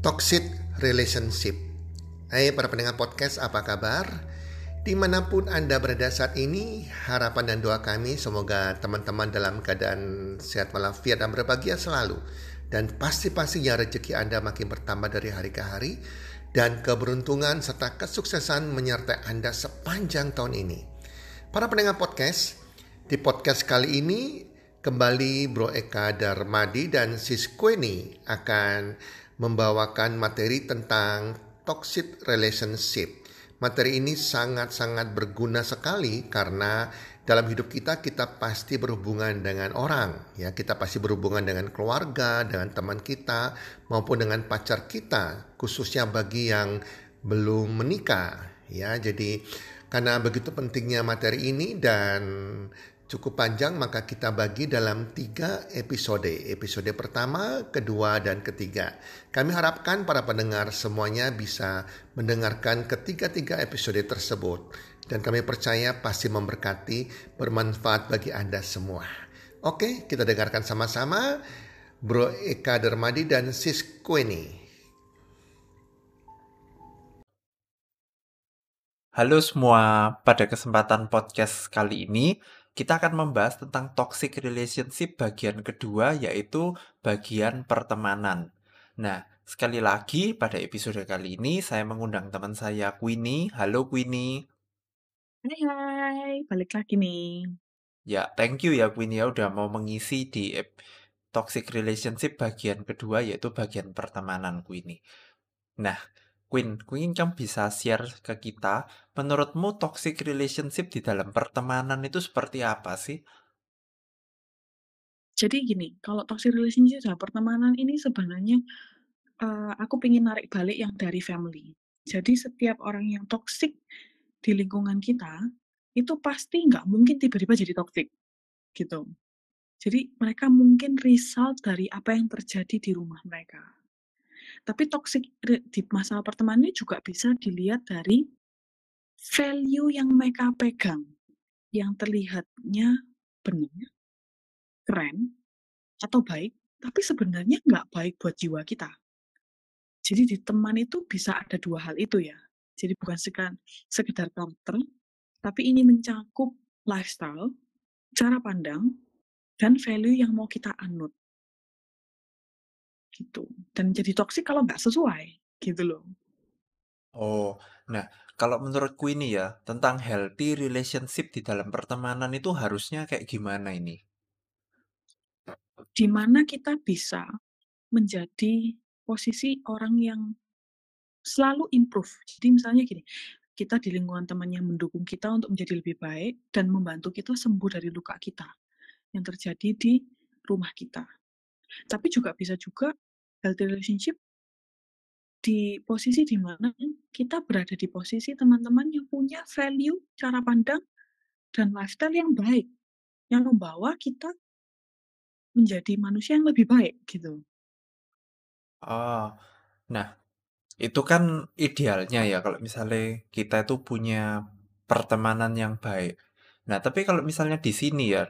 Toxic Relationship. Hai para pendengar podcast apa kabar? Di mana pun Anda berada saat ini Harapan dan doa kami semoga teman-teman dalam keadaan sehat walafiat dan berbahagia selalu. Dan pasti-pastinya rezeki Anda makin bertambah dari hari ke hari Dan keberuntungan serta kesuksesan menyertai Anda sepanjang tahun ini. Para pendengar podcast Di podcast kali ini kembali Bro Eka Darmadi dan Sis Kweni akan membawakan materi tentang toxic relationship. Materi ini sangat-sangat berguna sekali karena dalam hidup kita kita pasti berhubungan dengan orang, ya kita pasti berhubungan dengan keluarga, dengan teman kita maupun dengan pacar kita, khususnya bagi yang belum menikah, ya. Jadi karena begitu pentingnya materi ini dan cukup panjang maka kita bagi dalam tiga episode. Episode pertama, kedua, dan ketiga. Kami harapkan para pendengar semuanya bisa mendengarkan ketiga-tiga episode tersebut. Dan kami percaya pasti memberkati, bermanfaat bagi Anda semua. Oke, kita dengarkan sama-sama Bro Eka Dermadi dan Sis Kweni. Halo semua, pada kesempatan podcast kali ini kita akan membahas tentang toxic relationship bagian kedua yaitu bagian pertemanan. Nah, sekali lagi pada episode kali ini saya mengundang teman saya Queenie. Halo Queenie. Hai hai, balik lagi nih. Ya, thank you ya Queenie ya udah mau mengisi di toxic relationship bagian kedua yaitu bagian pertemanan Queenie. Nah, Queen, Queen kamu bisa share ke kita, menurutmu toxic relationship di dalam pertemanan itu seperti apa sih? Jadi gini, kalau toxic relationship dalam pertemanan ini sebenarnya uh, aku pengen narik balik yang dari family. Jadi setiap orang yang toxic di lingkungan kita itu pasti nggak mungkin tiba-tiba jadi toxic, gitu. Jadi mereka mungkin result dari apa yang terjadi di rumah mereka. Tapi toxic di masalah pertemanan ini juga bisa dilihat dari value yang mereka pegang, yang terlihatnya benar, keren, atau baik, tapi sebenarnya nggak baik buat jiwa kita. Jadi di teman itu bisa ada dua hal itu ya. Jadi bukan sekedar, karakter, tapi ini mencakup lifestyle, cara pandang, dan value yang mau kita anut gitu dan jadi toksik kalau nggak sesuai gitu loh. Oh nah kalau menurutku ini ya tentang healthy relationship di dalam pertemanan itu harusnya kayak gimana ini? Di mana kita bisa menjadi posisi orang yang selalu improve. Jadi misalnya gini kita di lingkungan teman yang mendukung kita untuk menjadi lebih baik dan membantu kita sembuh dari luka kita yang terjadi di rumah kita. Tapi juga bisa juga healthy relationship di posisi di mana kita berada di posisi teman-teman yang punya value, cara pandang, dan lifestyle yang baik, yang membawa kita menjadi manusia yang lebih baik gitu. Oh, nah itu kan idealnya ya kalau misalnya kita itu punya pertemanan yang baik. Nah, tapi kalau misalnya di sini ya,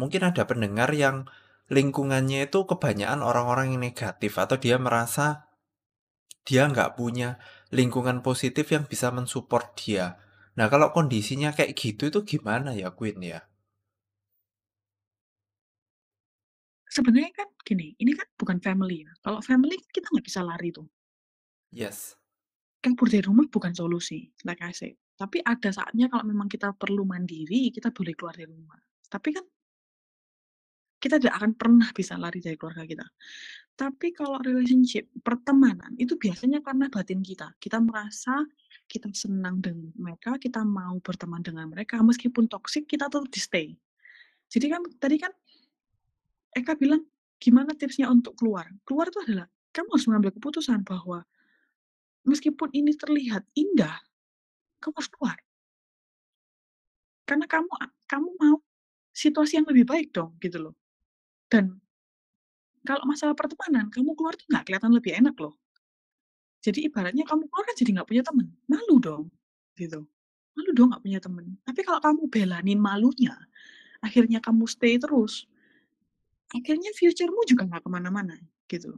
mungkin ada pendengar yang lingkungannya itu kebanyakan orang-orang yang negatif atau dia merasa dia nggak punya lingkungan positif yang bisa mensupport dia. Nah, kalau kondisinya kayak gitu itu gimana ya, Queen ya? Sebenarnya kan gini, ini kan bukan family ya. Kalau family kan kita nggak bisa lari tuh. Yes. Kabur dari rumah bukan solusi, like I said. Tapi ada saatnya kalau memang kita perlu mandiri, kita boleh keluar dari rumah. Tapi kan kita tidak akan pernah bisa lari dari keluarga kita. Tapi kalau relationship, pertemanan, itu biasanya karena batin kita. Kita merasa kita senang dengan mereka, kita mau berteman dengan mereka, meskipun toksik, kita tetap di stay. Jadi kan tadi kan Eka bilang, gimana tipsnya untuk keluar? Keluar itu adalah, kamu harus mengambil keputusan bahwa meskipun ini terlihat indah, kamu harus keluar. Karena kamu kamu mau situasi yang lebih baik dong, gitu loh. Dan kalau masalah pertemanan, kamu keluar tuh nggak kelihatan lebih enak loh. Jadi ibaratnya kamu keluar kan jadi nggak punya temen, malu dong, gitu. Malu dong nggak punya temen. Tapi kalau kamu belanin malunya, akhirnya kamu stay terus, akhirnya future-mu juga nggak ke mana-mana, gitu.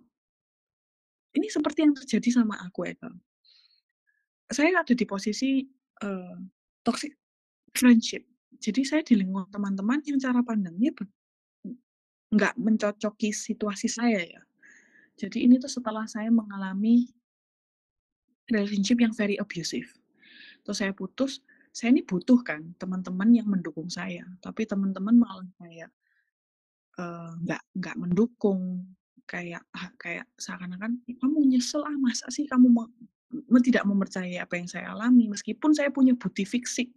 ini seperti yang terjadi sama aku, Eka. Saya ada di posisi, eee, toxic friendship. Jadi saya di lingkungan teman-teman yang cara pandangnya nggak mencocoki situasi saya ya. Jadi ini tuh setelah saya mengalami relationship yang very abusive. Terus saya putus, saya ini butuh kan teman-teman yang mendukung saya, tapi teman-teman malah kayak eee, nggak nggak mendukung, kayak ah, kayak seakan-akan, "Kamu nyesel ah, masa sih kamu me me tidak mempercayai apa yang saya alami?" Meskipun saya punya bukti fisik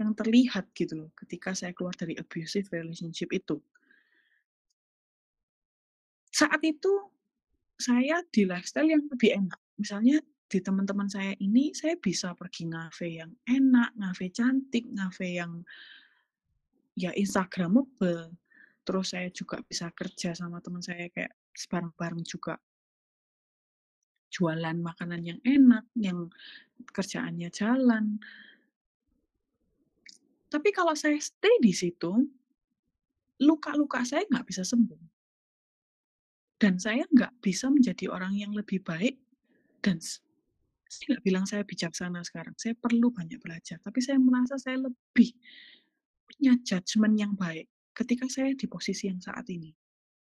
yang terlihat gitu loh ketika saya keluar dari abusive relationship itu. Saat itu, saya di lifestyle yang lebih enak. Misalnya di teman-teman saya ini, saya bisa pergi ngafe yang enak, ngafe cantik, ngafe yang ya instagramable. Terus saya juga bisa kerja sama teman saya kayak bareng-bareng juga jualan makanan yang enak, yang kerjaannya jalan. Tapi kalau saya stay di situ, luka-luka saya nggak bisa sembuh. Dan saya nggak bisa menjadi orang yang lebih baik dan saya nggak bilang saya bijaksana sekarang, saya perlu banyak belajar, tapi saya merasa saya lebih punya judgement yang baik ketika saya di posisi yang saat ini.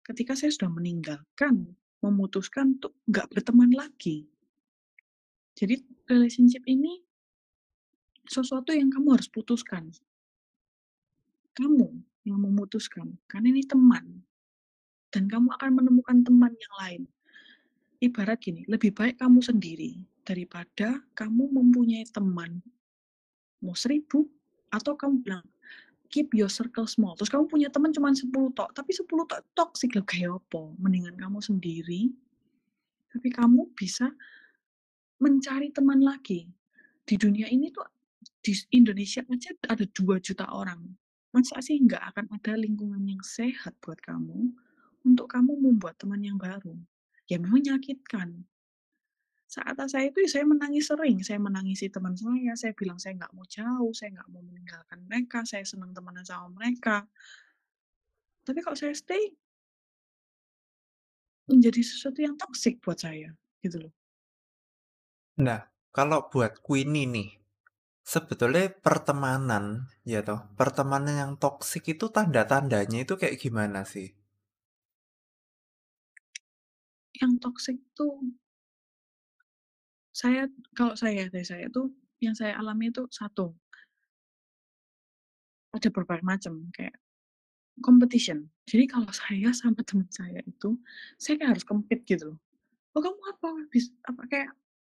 Ketika saya sudah meninggalkan, memutuskan untuk nggak berteman lagi. Jadi relationship ini sesuatu yang kamu harus putuskan. Kamu yang memutuskan, karena ini teman. Dan kamu akan menemukan teman yang lain. Ibarat gini, lebih baik kamu sendiri daripada kamu mempunyai teman mau 1000 atau kamu bilang, "Keep your circle small." Terus kamu punya teman cuma 10 tok, tapi 10 tok toksik, lho kayak apa? Mendingan kamu sendiri, tapi kamu bisa mencari teman lagi. Di dunia ini tuh, di Indonesia aja ada 2 juta orang. Masa sih nggak akan ada lingkungan yang sehat buat kamu, untuk kamu membuat teman yang baru? Ya memang menyakitkan. Saat saya itu ya saya menangis sering, saya menangisi teman saya, saya bilang saya nggak mau jauh, saya nggak mau meninggalkan mereka, saya senang temenan sama mereka. Tapi kalau saya stay menjadi sesuatu yang toksik buat saya, gitu loh. Nah, kalau buat Queenie nih, sebetulnya pertemanan, ya toh, pertemanan yang toksik itu tanda-tandanya itu kayak gimana sih? Yang toksik tuh saya kalau saya dari saya tuh, yang saya alami itu satu ada berbagai macam, kayak competition. Jadi kalau saya sama teman saya itu, saya kayak harus compete gitu loh. "Oh kamu apa?" Bis apa kayak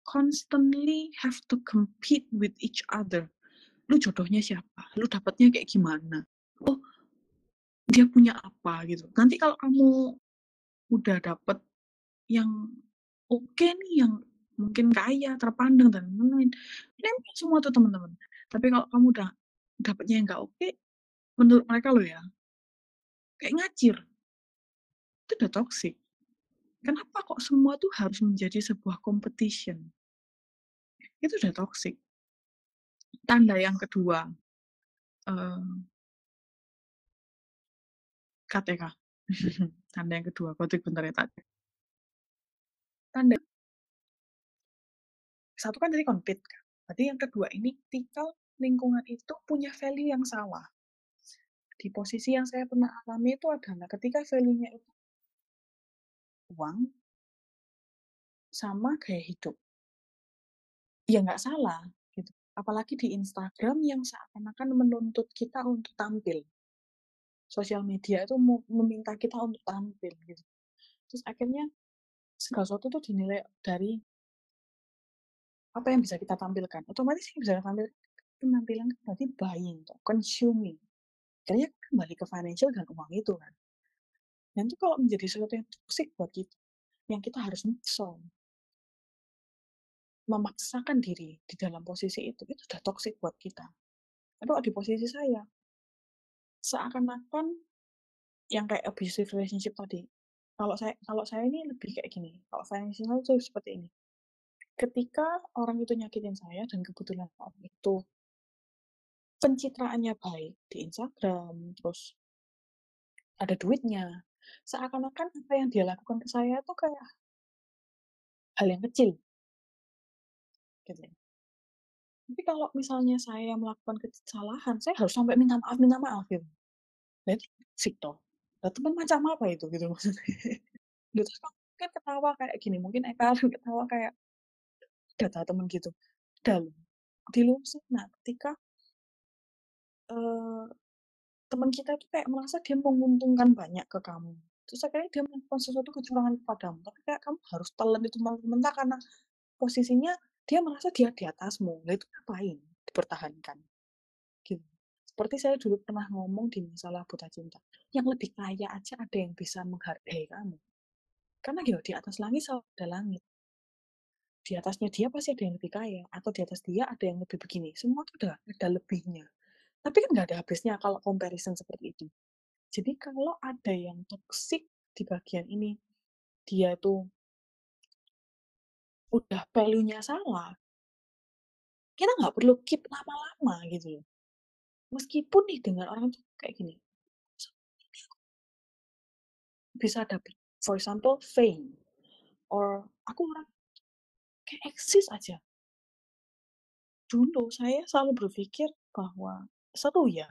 constantly have to compete with each other. "Lu jodohnya siapa? Lu dapatnya kayak gimana? Oh, dia punya apa?" Gitu. Nanti kalau kamu udah dapet yang oke nih, yang mungkin kaya, terpandang, dan lain-lain, nempel semua tuh teman-teman. Tapi kalau kamu udah dapetnya yang nggak oke, menurut mereka loh ya kayak ngacir. Itu udah toksik. Kenapa kok semua tuh harus menjadi sebuah competition? Itu udah toksik. Tanda yang kedua, eee KTK. Tanda yang kedua, kotik bentar ya, tak Tanda Satu kan tadi compete kan, berarti yang kedua ini ketika lingkungan itu punya value yang salah. Di posisi yang saya pernah alami itu adalah ketika value-nya itu uang sama gaya hidup. Ya nggak salah, gitu. Apalagi di Instagram yang seakan-akan menuntut kita untuk tampil. Sosial media itu meminta kita untuk tampil, gitu. Terus akhirnya segala sesuatu tuh dinilai dari apa yang bisa kita tampilkan. Otomatis yang bisa kita tampilkan, penampilan kan berarti buying toh, consuming. Akhirnya kembali ke financial dan uang itu kan. Dan itu kalau menjadi sesuatu yang toksik buat kita, yang kita harus nyesel. Memaksakan diri di dalam posisi itu, itu udah toksik buat kita. Tapi di posisi saya seakan-akan yang kayak abusive relationship tadi, kalau saya kalau saya ini lebih kayak gini, kalau financial tuh seperti ini. Ketika orang itu nyakitin saya dan kebetulan orang itu pencitraannya baik di Instagram, terus ada duitnya, seakan-akan apa yang dia lakukan ke saya tuh kayak hal yang kecil. Gitu. Tapi kalau misalnya saya melakukan kesalahan, saya harus sampai minta maaf minta maaf gitu. Itu toh. Lah teman macam apa itu gitu maksudnya. Loh, terus kan ketawa kayak gini, mungkin Eka ketawa kayak data temen gitu. Dan di luar sana ketika eee, teman kita itu kayak merasa dia menguntungkan banyak ke kamu. Terus akhirnya dia melakukan sesuatu kecurangan kepadamu, tapi kayak kamu harus telan itu mentah-mentah karena posisinya dia merasa dia di atasmu. Lah itu ngapain dipertahankan? Seperti saya dulu pernah ngomong di masalah buta cinta, yang lebih kaya aja ada yang bisa menghargai kamu. Karena gitu, di atas langit selalu ada langit. Di atasnya dia pasti ada yang lebih kaya, atau di atas dia ada yang lebih begini. Semua tuh udah ada lebihnya. Tapi kan nggak ada habisnya kalau comparison seperti itu. Jadi kalau ada yang toxic di bagian ini, dia itu udah value-nya salah, kita nggak perlu keep lama-lama gitu loh. Meskipun nih dengan orang tuh kayak gini, bisa dapet, for example, fame, or aku orang kayak eksis aja. Dulu saya selalu berpikir bahwa seru ya.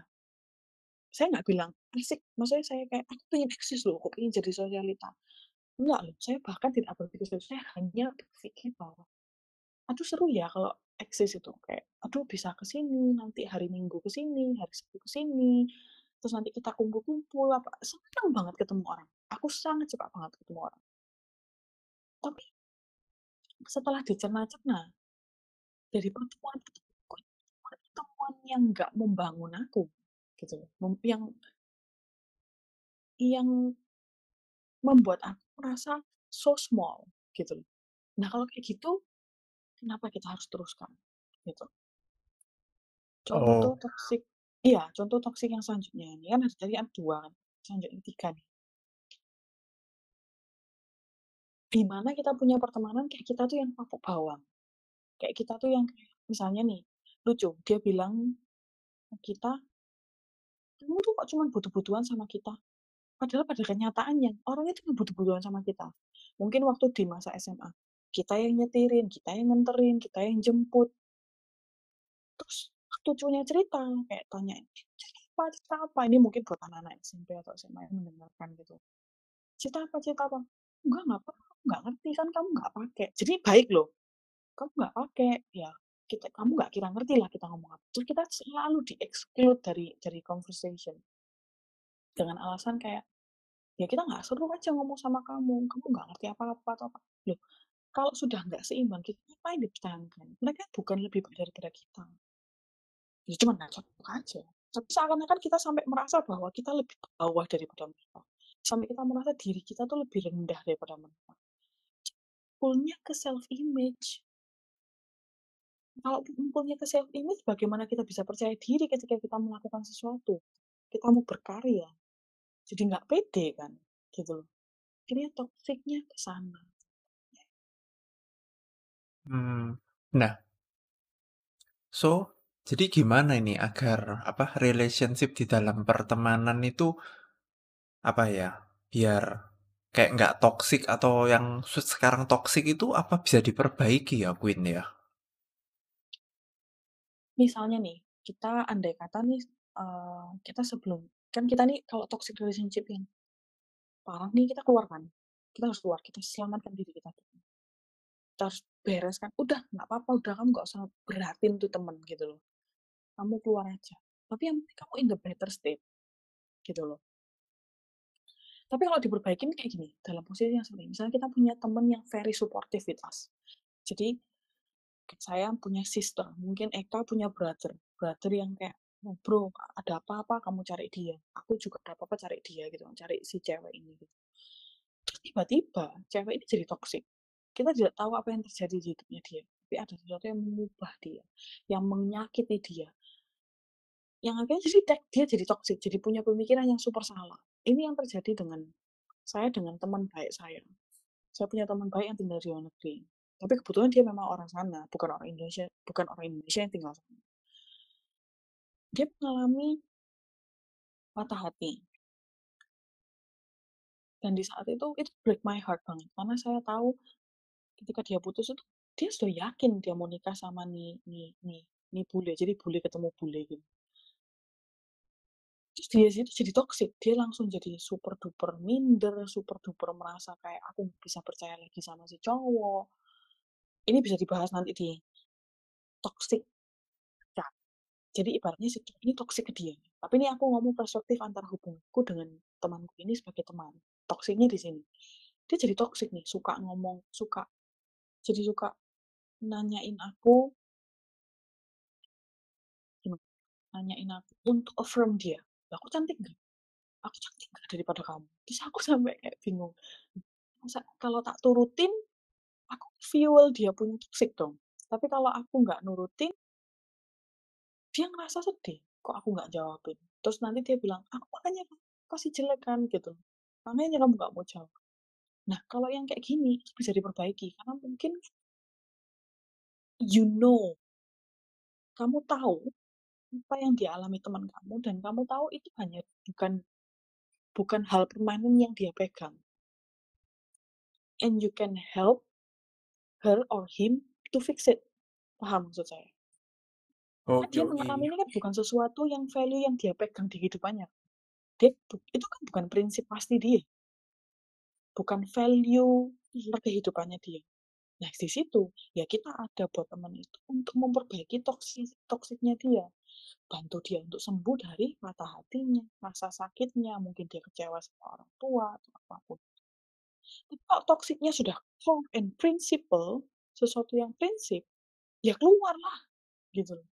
Saya nggak bilang asik, maksudnya saya kayak aku pengen eksis loh, aku pengen jadi sosialita. Enggak loh, saya bahkan tidak berpikir saya hanya berpikir bahwa aduh seru ya kalau eksis itu kayak aduh bisa ke sini nanti hari Minggu ke sini, hari Sabtu ke sini, terus nanti kita kumpul-kumpul apa, senang banget ketemu orang. Aku sangat suka banget ketemu orang. Tapi setelah dicerna-cerna dari pertemuan pertemuan yang nggak membangun aku gitu yang yang membuat aku merasa so small gitu. Nah kalau kayak gitu, kenapa kita harus teruskan? Gitu. Contoh Oh. toksik iya, contoh toksik yang selanjutnya ini kan tadi kan 2 kan, selanjutnya 3 nih. Di mana kita punya pertemanan kayak kita tuh yang papuk bawang. Kayak kita tuh yang kayak misalnya nih, lucu, dia bilang kita "Kamu tuh kok cuman butuh-butuhan sama kita?" Padahal pada kenyataannya, orang itu butuh-butuhan sama kita. Mungkin waktu di masa SMA, kita yang nyetirin, kita yang nganterin, kita yang jemput. Terus lucunya cerita, kayak tanya, "Cerita apa cerita apa?" Ini mungkin buat anak-anak SMP atau SMA yang mendengarkan gitu. "Cerita apa cerita apa?" "Enggak nggak apa-apa, kamu nggak ngerti kan kamu nggak pakai." Jadi baik loh, "Kamu nggak pakai, ya kita kamu nggak kira ngerti lah kita ngomong apa." Terus kita selalu di-exclude dari dari conversation. Dengan alasan kayak, "Ya kita nggak seru aja ngomong sama kamu, kamu nggak ngerti apa-apa atau apa." Loh, kalau sudah nggak seimbang, kita ngapain dipertahankan? Mereka bukan lebih baik daripada kita. Ya cuman nggak cocok aja. Tapi seakan-akan kita sampai merasa bahwa kita lebih bawah daripada mereka. Sampai kita merasa diri kita tuh lebih rendah daripada mereka. Kumpulnya ke self image. Kalau kumpulnya ke self image, bagaimana kita bisa percaya diri ketika kita melakukan sesuatu? Kita mau berkarya. Jadi nggak pede kan, gitu loh. Akhirnya toksiknya ke sana. Mmm, nah So, jadi gimana ini agar apa, relationship di dalam pertemanan itu apa ya, biar kayak nggak toksik atau yang se sekarang toksik itu apa bisa diperbaiki ya, Queen, ya? Misalnya nih, kita andai kata nih, eee, kita sebelum kan kita nih kalau toxic relationship yang parah nih kita keluar kan, kita harus keluar, kita selamatkan diri. Kita harus bereskan, udah nggak apa-apa, udah kamu nggak usah beratin tuh temen gitu loh. Kamu keluar aja, tapi yang penting kamu in the better state, gitu loh. Tapi kalau diperbaikin kayak gini, dalam posisi yang seperti ini, misalnya kita punya temen yang very supportive with us. Jadi, saya punya sister, mungkin Eka punya brother, brother yang kayak, "Oh bro, ada apa-apa kamu cari dia, aku juga ada apa-apa cari dia," gitu, cari si cewek ini gitu. Tiba-tiba cewek ini jadi toxic. Kita tidak tahu apa yang terjadi di hidupnya dia, tapi ada sesuatu yang mengubah dia, yang menyakiti dia. Yang akhirnya jadi dia jadi toxic, jadi punya pemikiran yang super salah. Ini yang terjadi dengan saya dengan teman baik saya. Saya punya teman baik yang tinggal di luar negeri. Tapi kebetulan dia memang orang sana, bukan orang Indonesia bukan orang Indonesia yang tinggal sana. Dia mengalami patah hati. Dan di saat itu, itu break my heart banget, karena saya tahu ketika dia putus itu, dia sudah yakin dia mau nikah sama nih nih nih nih bule, jadi bule ketemu bule gitu. Terus dia situ jadi toxic, dia langsung jadi super duper minder, super duper merasa kayak aku bisa percaya lagi sama si cowok. Ini bisa dibahas nanti di toxic. Jadi ibaratnya si cowok ini toxic ke dia. Tapi ini aku ngomong perspektif antara hubunganku dengan temanku ini sebagai teman. Toksiknya di sini. Dia jadi toxic nih, suka ngomong, suka jadi suka nanyain aku? Nanyain aku untuk affirm dia. Aku cantik nggak? Aku cantik nggak daripada kamu? Terus aku sampai kayak bingung. Masa kalau tak turutin, aku fuel dia punya toxic dong. Tapi kalau aku nggak nurutin, dia ngerasa sedih. Kok aku nggak jawabin? Terus nanti dia bilang, aku makanya pasti jelek kan gitu. Makanya kamu nggak mau jawab. Nah, kalau yang kayak gini bisa diperbaiki karena mungkin you know, kamu tahu apa yang dialami teman kamu dan kamu tahu itu hanya bukan bukan hal permanen yang dia pegang. And you can help her or him to fix it. Paham maksud saya? Oh, Karena dia mengalami ini kan bukan sesuatu yang value yang dia pegang di hidupannya. Dia itu kan bukan prinsip pasti dia bukan value kehidupannya dia. Nah, di situ ya kita ada buat teman itu untuk memperbaiki toksik toksiknya dia. Bantu dia untuk sembuh dari mata hatinya, rasa sakitnya, mungkin dia kecewa sama orang tua atau apa pun. Tapi kalau toksiknya sudah core and principle, sesuatu yang prinsip, ya keluarlah gitu loh.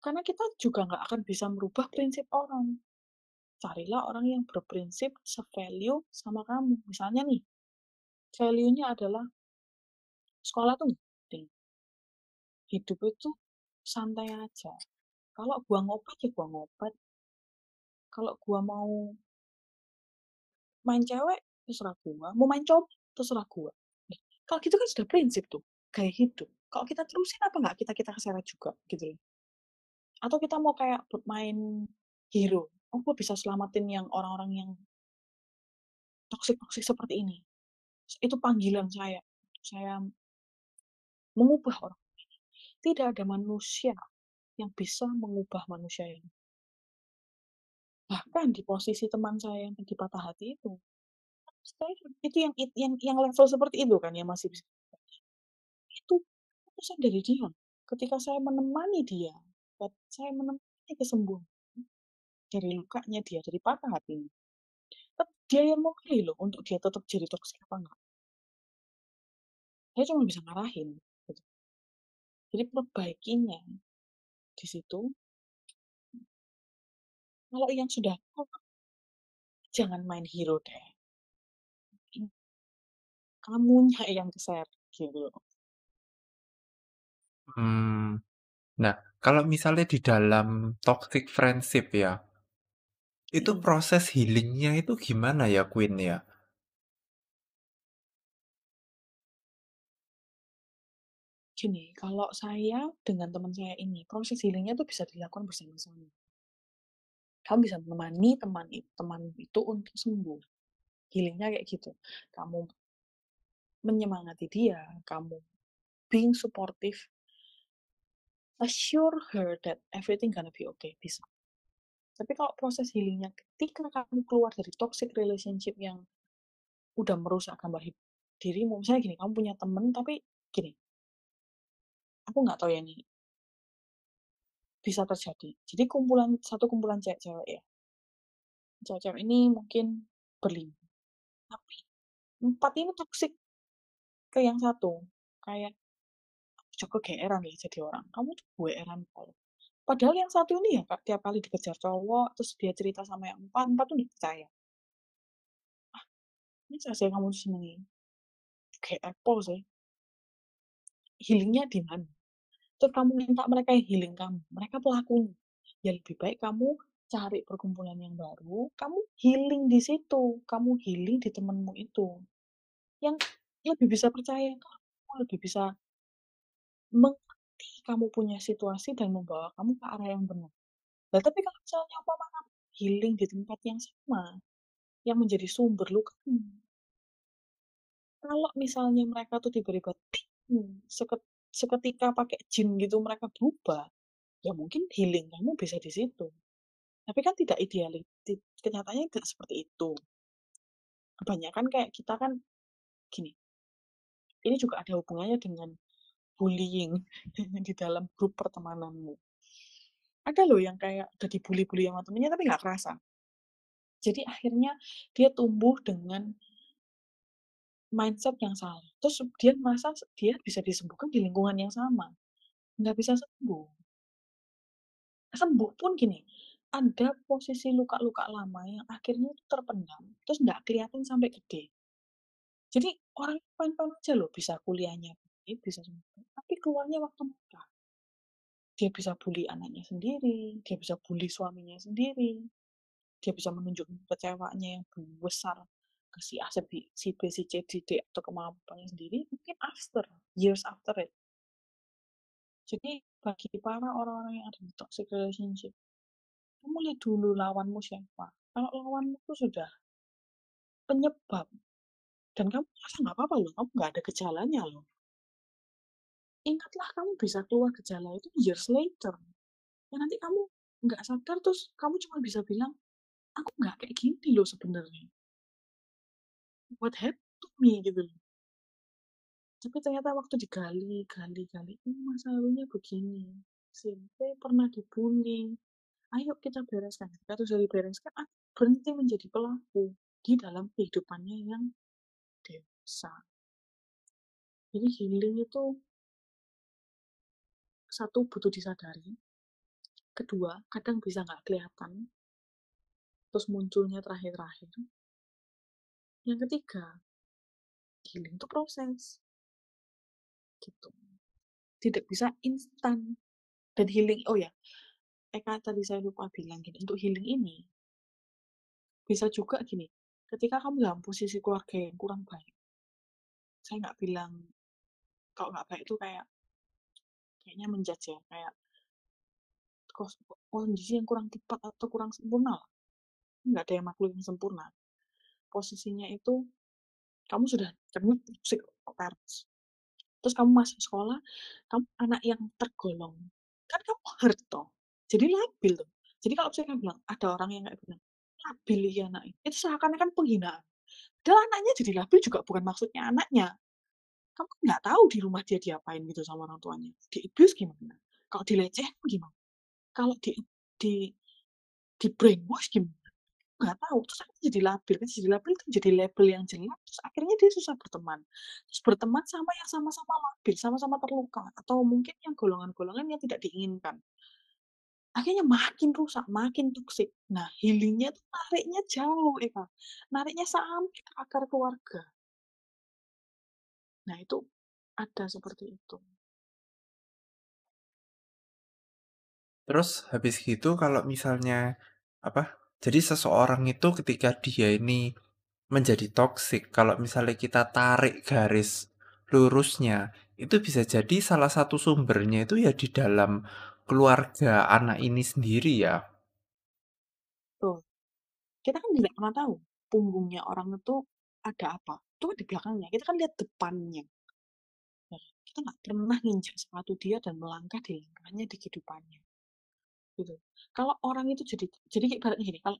Karena kita juga nggak akan bisa merubah prinsip orang carilah orang yang berprinsip se-value sama kamu. Misalnya nih, value-nya adalah sekolah tuh penting. Hidup itu santai aja. Kalau gua ngopat ya gua ngopat. Kalau gua mau main cewek, terserah gua. Mau main cowok, terserah gua. Nah, kalau gitu kan sudah prinsip tuh, gaya hidup. Kalau kita terusin apa nggak kita kita keseret juga gitu loh. Atau kita mau kayak main hero, oh gue bisa selamatin yang orang-orang yang toksik-toksik seperti ini. Itu panggilan saya. Saya mengubah orang ini. Tidak ada manusia yang bisa mengubah manusia ini. Bahkan di posisi teman saya yang tadi patah hati itu, itu yang yang yang level seperti itu kan yang masih bisa itu keputusan dari dia. Ketika saya menemani dia, saya menemani kesembuhan dari lukanya dia, dari patah hatinya. Tapi dia yang mau pilih loh untuk dia tetap jadi toksik apa enggak. Saya cuma bisa ngarahin. Gitu. Jadi perbaikinya di situ. Kalau yang sudah oh, jangan main hero deh. Kamunya yang keser gitu. Hmm. Nah, kalau misalnya di dalam toxic friendship ya, itu proses healingnya itu gimana ya Queen ya? Gini, kalau saya dengan teman saya ini, proses healingnya tuh bisa dilakukan bersama-sama. Kamu bisa menemani teman itu, teman itu untuk sembuh. Healingnya kayak gitu. Kamu menyemangati dia, kamu being supportive, assure her that everything gonna be okay, bisa. Tapi kalau proses healingnya ketika kamu keluar dari toxic relationship yang udah merusak gambar hidup dirimu, misalnya gini, kamu punya temen tapi gini, aku nggak tahu ya ini bisa terjadi. Jadi kumpulan satu kumpulan cewek-cewek ya. Cewek-cewek ini mungkin berlima. Tapi empat ini toksik ke yang satu. Kayak jago geeran ya jadi orang. Kamu tuh gue eran kalau. Padahal yang satu ini ya kak, tiap kali dikejar cowok, terus dia cerita sama yang empat, empat tuh dipercaya. Ah, ini saya kamu senengin. Kayak Apple sih. Healingnya di mana? Terus kamu minta mereka yang healing kamu, mereka pelakunya. Ya lebih baik kamu cari perkumpulan yang baru, kamu healing di situ, kamu healing di temenmu itu. Yang lebih bisa percaya kamu, lebih bisa kamu punya situasi dan membawa kamu ke arah yang benar. Nah, tapi kalau misalnya umpama kamu healing di tempat yang sama, yang menjadi sumber luka, Kalau misalnya mereka tuh tiba-tiba seketika pakai jin gitu mereka berubah, ya mungkin healing kamu bisa di situ. Tapi kan tidak ideal ti kenyataannya tidak seperti itu. Kebanyakan kayak kita kan gini ini juga ada hubungannya dengan bullying di dalam grup pertemananmu. Ada loh yang kayak udah dibully-bully sama temennya tapi nggak kerasa. Jadi akhirnya dia tumbuh dengan mindset yang salah. Terus dia merasa dia bisa disembuhkan di lingkungan yang sama. Nggak bisa sembuh. Sembuh pun gini, ada posisi luka-luka lama yang akhirnya terpendam, terus nggak kelihatan sampai gede. Jadi orang fine-fine aja loh bisa kuliahnya baik, bisa sembuh, tapi keluarnya waktu nikah. Dia bisa bully anaknya sendiri, dia bisa bully suaminya sendiri, dia bisa menunjukkan kecewanya yang besar ke si A, si B, si C, si D, atau kemampuannya sendiri, mungkin after, years after it. Jadi bagi para orang-orang yang ada di toxic relationship, kamu lihat dulu lawanmu siapa. Kalau lawanmu itu sudah penyebab, dan kamu merasa nggak apa-apa loh, kamu nggak ada gejalanya loh. Ingatlah kamu bisa keluar gejala itu years later. Ya nanti kamu nggak sadar terus kamu cuma bisa bilang, aku nggak kayak gini loh sebenarnya. What happened to me gitu loh. Tapi ternyata waktu digali, gali, gali, ini masa lalunya begini. SMP pernah dibully. Ayo kita bereskan. Ketika itu sudah dibereskan, aku berhenti menjadi pelaku di dalam kehidupannya yang dewasa. Jadi healing itu satu butuh disadari, kedua kadang bisa nggak kelihatan, terus munculnya terakhir-terakhir. Yang ketiga, healing itu proses. Gitu. Tidak bisa instan. Dan healing, oh ya, Eka tadi saya lupa bilang gini, untuk healing ini, bisa juga gini, ketika kamu dalam posisi keluarga yang kurang baik, saya nggak bilang, kalau nggak baik itu kayak, kayaknya menjudge ya, kayak, kondisi yang kurang tepat atau kurang sempurna. Nggak ada yang makhluk yang sempurna. Posisinya itu, kamu sudah kamu toxic parents. Terus kamu masuk sekolah, kamu anak yang tergolong. Kan kamu hurt toh. Jadi labil tuh. Jadi kalau misalnya bilang, ada orang yang kayak bilang, labil ya anak. Itu seakan-akan penghinaan. Padahal anaknya jadi labil juga bukan maksudnya anaknya. Kamu kan nggak tahu di rumah dia diapain gitu sama orang tuanya. Di abuse gimana? Kalau dilecehkan gimana? Kalau di di di brainwash gimana? Nggak tahu. Terus akhirnya jadi labil. Kan jadi labil itu jadi label yang jelek. Terus akhirnya dia susah berteman. Terus berteman sama yang sama-sama labil, sama-sama terluka. Atau mungkin yang golongan-golongan yang tidak diinginkan. Akhirnya makin rusak, makin toksik. Nah, healingnya tuh nariknya jauh, Eka. Nariknya sampai akar keluarga. Nah, itu ada seperti itu. Terus habis gitu kalau misalnya apa? Jadi seseorang itu ketika dia ini menjadi toksik, kalau misalnya kita tarik garis lurusnya, itu bisa jadi salah satu sumbernya itu ya di dalam keluarga anak ini sendiri ya. Tuh. Kita kan tidak pernah tahu punggungnya orang itu ada apa. Itu di belakangnya. Kita kan lihat depannya. Nah, kita nggak pernah nginjak sepatu dia dan melangkah di langkahnya di kehidupannya. Gitu. Kalau orang itu jadi jadi ibaratnya gini, kalau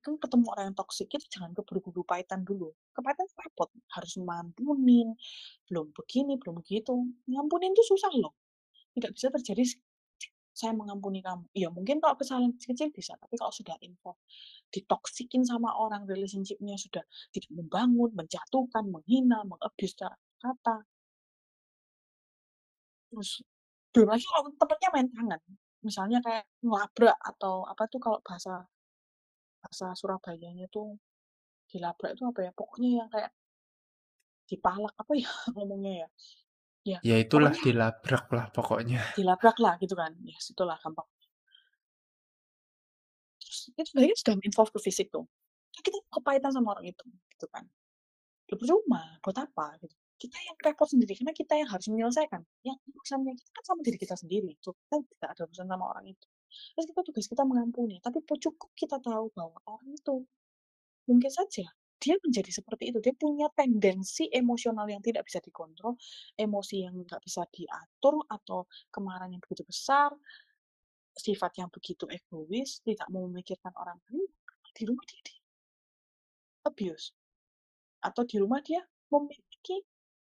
kan ketemu orang yang toksik itu jangan keburu-buru pahitan dulu. Kepahitan itu repot, harus mampunin, belum begini, belum begitu. Ngampunin itu susah loh. Tidak bisa terjadi saya mengampuni kamu. Ya mungkin kalau kesalahan kecil bisa, tapi kalau sudah info ditoksikin sama orang, relationship-nya sudah tidak membangun, menjatuhkan, menghina, mengabuse secara kata. Terus belum lagi kalau temennya main tangan. Misalnya kayak ngelabrak atau apa tuh kalau bahasa bahasa Surabayanya tuh dilabrak itu apa ya? Pokoknya yang kayak dipalak apa ya ngomongnya ya? Ya, Ya itulah pokoknya dilabrak lah pokoknya. dilabrak lah gitu kan. Ya, situlah gampang. Terus itu sebenarnya sudah involve ke fisik tuh. Kan kita kepahitan sama orang itu, gitu kan. Ya percuma, buat apa gitu. Kita yang repot sendiri karena kita yang harus menyelesaikan. Yang urusannya kita kan sama diri kita sendiri. Tuh, kita tidak ada urusan sama orang itu. Terus kita tugas kita mengampuni, tapi cukup kita tahu bahwa orang itu mungkin saja dia menjadi seperti itu. Dia punya tendensi emosional yang tidak bisa dikontrol, emosi yang nggak bisa diatur, atau kemarahan yang begitu besar, sifat yang begitu egois, tidak mau memikirkan orang lain, di rumah dia di abuse. Atau di rumah dia memiliki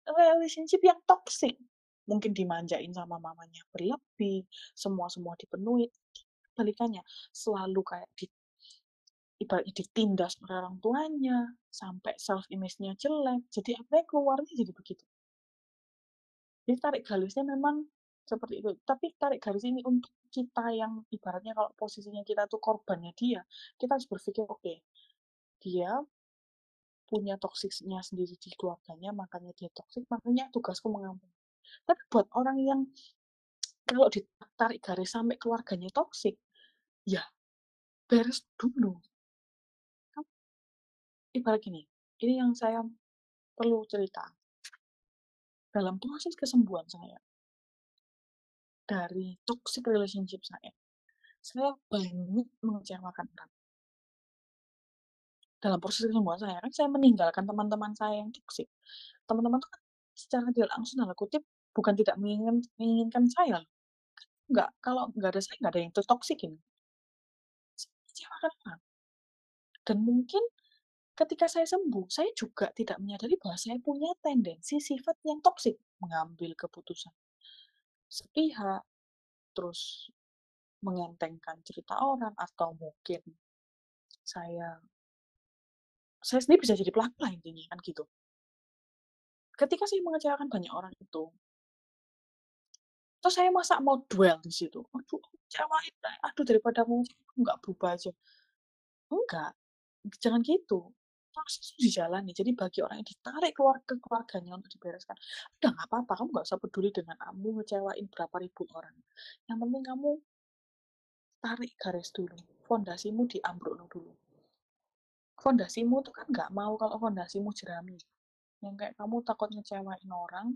relationship yang toxic. Mungkin dimanjain sama mamanya berlebih, semua-semua dipenuhi. Balikannya, selalu kayak di ibaratnya ditindas oleh orang tuanya, sampai self image-nya jelek, jadi akhirnya keluarnya jadi begitu. Jadi tarik garisnya memang seperti itu. Tapi tarik garis ini untuk kita yang ibaratnya kalau posisinya kita tuh korbannya dia, kita harus berpikir, oke, okay, dia punya toksiknya sendiri di keluarganya, makanya dia toksik, makanya tugasku mengampuni. Tapi buat orang yang kalau ditarik garis sampai keluarganya toksik, ya beres dulu ibarat gini, ini yang saya perlu cerita. Dalam proses kesembuhan saya, dari toxic relationship saya, saya banyak mengecewakan orang. Dalam proses kesembuhan saya, kan saya meninggalkan teman-teman saya yang toxic. Teman-teman itu kan secara tidak langsung dalam kutip bukan tidak menginginkan, menginginkan saya. Enggak, kalau nggak ada saya nggak ada yang toxic ini. Saya mengecewakan orang. Dan mungkin Ketika saya sembuh, saya juga tidak menyadari bahwa saya punya tendensi sifat yang toksik, mengambil keputusan. Sepihak, terus mengentengkan cerita orang, atau mungkin saya saya sendiri bisa jadi pelaku lah intinya kan gitu. Ketika saya mengecewakan banyak orang itu, terus saya masa mau duel di situ, aduh kecewain, aduh daripada mau nggak berubah aja, enggak, jangan gitu proses itu dijalani. Jadi bagi orang yang ditarik keluar ke keluarganya untuk dibereskan, udah nggak apa-apa, kamu nggak usah peduli dengan kamu ngecewain berapa ribu orang. Yang penting kamu tarik garis dulu, fondasimu diambruk dulu. Fondasimu itu kan nggak mau kalau fondasimu jerami. Yang kayak kamu takut ngecewain orang,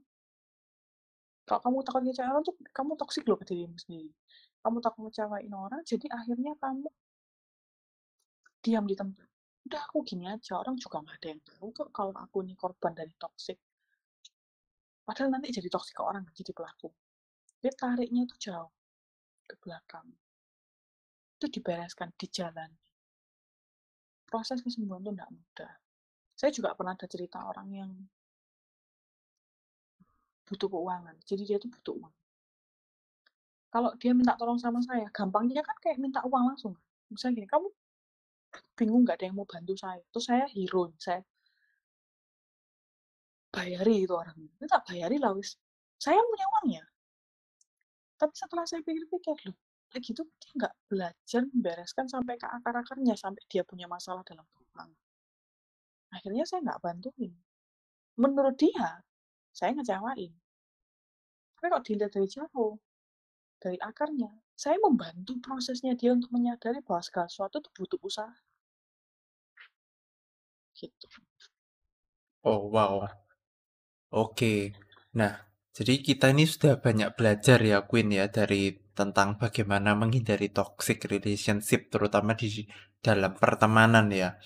kalau kamu takut ngecewain orang tuh kamu toksik loh ke dirimu sendiri. Kamu takut ngecewain orang, jadi akhirnya kamu diam di tempat udah aku gini aja orang juga nggak ada yang tahu kok kalau aku ini korban dari toxic. Padahal nanti jadi toxic ke orang jadi pelaku. Dia tariknya itu jauh ke belakang. Itu dibereskan di jalan. Proses kesembuhan itu tidak mudah. Saya juga pernah ada cerita orang yang butuh keuangan jadi dia tuh butuh uang. Kalau dia minta tolong sama saya gampangnya kan kayak minta uang langsung. Misalnya gini kamu bingung nggak ada yang mau bantu saya. Terus saya hero saya bayari itu orang. Itu tak bayari lah wis. Saya punya uangnya tapi setelah saya pikir-pikir loh kayak gitu dia nggak belajar membereskan sampai ke akar-akarnya sampai dia punya masalah dalam keuangan. Akhirnya saya nggak bantuin. Menurut dia saya ngecewain. Tapi kok dilihat dari jauh dari akarnya saya membantu prosesnya dia untuk menyadari bahwa segala sesuatu itu butuh usaha gitu. Oh, wow. Oke. Nah, jadi kita ini sudah banyak belajar ya, Queen ya, dari tentang bagaimana menghindari toxic relationship, terutama di dalam pertemanan ya.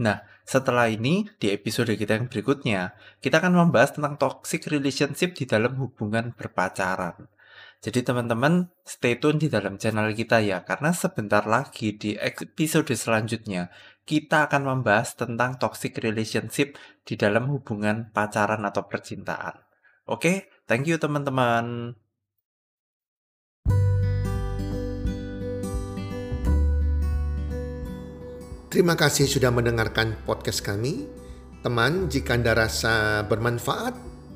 Nah, setelah ini, di episode kita yang berikutnya, kita akan membahas tentang toxic relationship di dalam hubungan berpacaran. Jadi teman-teman stay tune di dalam channel kita ya, karena sebentar lagi di episode selanjutnya kita akan membahas tentang toxic relationship di dalam hubungan pacaran atau percintaan. Oke, thank you teman-teman. Terima kasih sudah mendengarkan podcast kami. Teman, jika Anda rasa bermanfaat